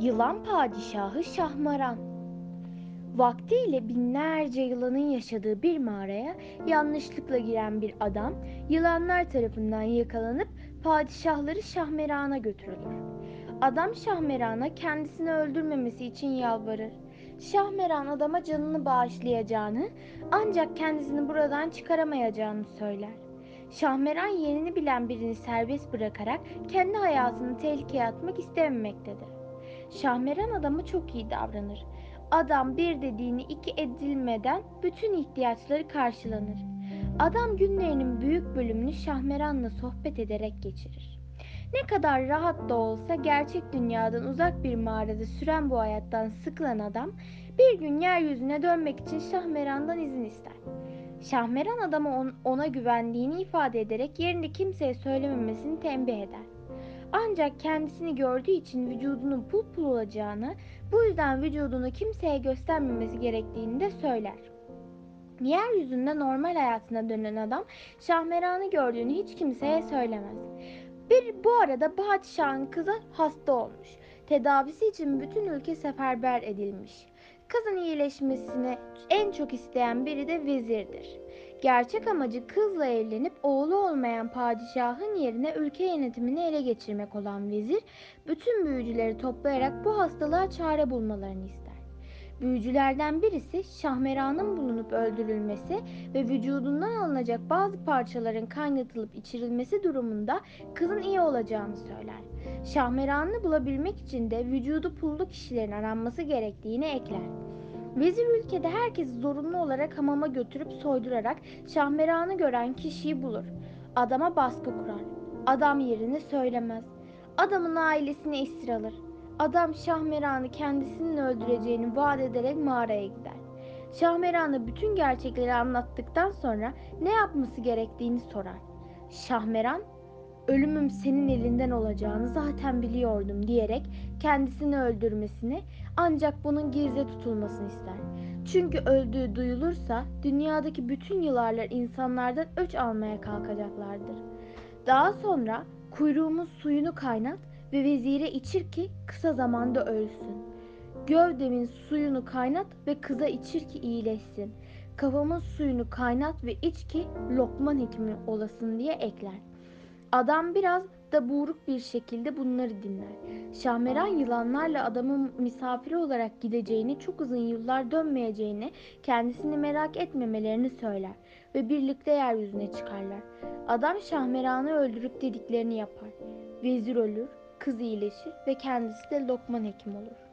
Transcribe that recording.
Yılan Padişahı Şahmaran Vaktiyle binlerce yılanın yaşadığı bir mağaraya yanlışlıkla giren bir adam yılanlar tarafından yakalanıp padişahları Şahmeran'a götürülür. Adam Şahmeran'a kendisini öldürmemesi için yalvarır. Şahmeran adama canını bağışlayacağını ancak kendisini buradan çıkaramayacağını söyler. Şahmeran yerini bilen birini serbest bırakarak kendi hayatını tehlikeye atmak istememektedir. Şahmeran adama çok iyi davranır. Adam bir dediğini iki edilmeden bütün ihtiyaçları karşılanır. Adam günlerinin büyük bölümünü Şahmeran'la sohbet ederek geçirir. Ne kadar rahat da olsa gerçek dünyadan uzak bir mağarada süren bu hayattan sıkılan adam bir gün yeryüzüne dönmek için Şahmeran'dan izin ister. Şahmeran adama ona güvendiğini ifade ederek yerini kimseye söylememesini tembih eder. Ancak kendisini gördüğü için vücudunun pul pul olacağını, bu yüzden vücudunu kimseye göstermemesi gerektiğini de söyler. Yeryüzünde normal hayatına dönen adam Şahmeran'ı gördüğünü hiç kimseye söylemez. Bir bu arada padişahın kızı hasta olmuş. Tedavisi için bütün ülke seferber edilmiş. Kızın iyileşmesini en çok isteyen biri de vezirdir. Gerçek amacı kızla evlenip oğlu olmayan padişahın yerine ülke yönetimini ele geçirmek olan vezir, bütün büyücüleri toplayarak bu hastalığa çare bulmalarını ister. Büyücülerden birisi Şahmeran'ın bulunup öldürülmesi ve vücudundan alınacak bazı parçaların kaynatılıp içirilmesi durumunda kızın iyi olacağını söyler. Şahmeran'ı bulabilmek için de vücudu pullu kişilerin aranması gerektiğini ekler. Vezir ülkede herkesi zorunlu olarak hamama götürüp soydurarak Şahmeran'ı gören kişiyi bulur. Adama baskı kurar. Adam yerini söylemez. Adamın ailesini esir alır. Adam Şahmeran'ı kendisinin öldüreceğini vaat ederek mağaraya gider. Şahmeran'a bütün gerçekleri anlattıktan sonra ne yapması gerektiğini sorar. Şahmeran, ölümüm senin elinden olacağını zaten biliyordum diyerek kendisini öldürmesini ancak bunun gizli tutulmasını ister. Çünkü öldüğü duyulursa dünyadaki bütün yılarlar insanlardan öç almaya kalkacaklardır. Daha sonra kuyruğumuz suyunu kaynat ve vezire içir ki kısa zamanda ölsün. Gövdemin suyunu kaynat ve kıza içir ki iyileşsin. Kafamın suyunu kaynat ve iç ki lokman hekimi olasın diye ekler. Adam biraz da buğruk bir şekilde bunları dinler. Şahmeran yılanlarla adamın misafiri olarak gideceğini, çok uzun yıllar dönmeyeceğini, kendisini merak etmemelerini söyler ve birlikte yeryüzüne çıkarlar. Adam Şahmeran'ı öldürüp dediklerini yapar. Vezir ölür, kız iyileşir ve kendisi de Lokman hekim olur.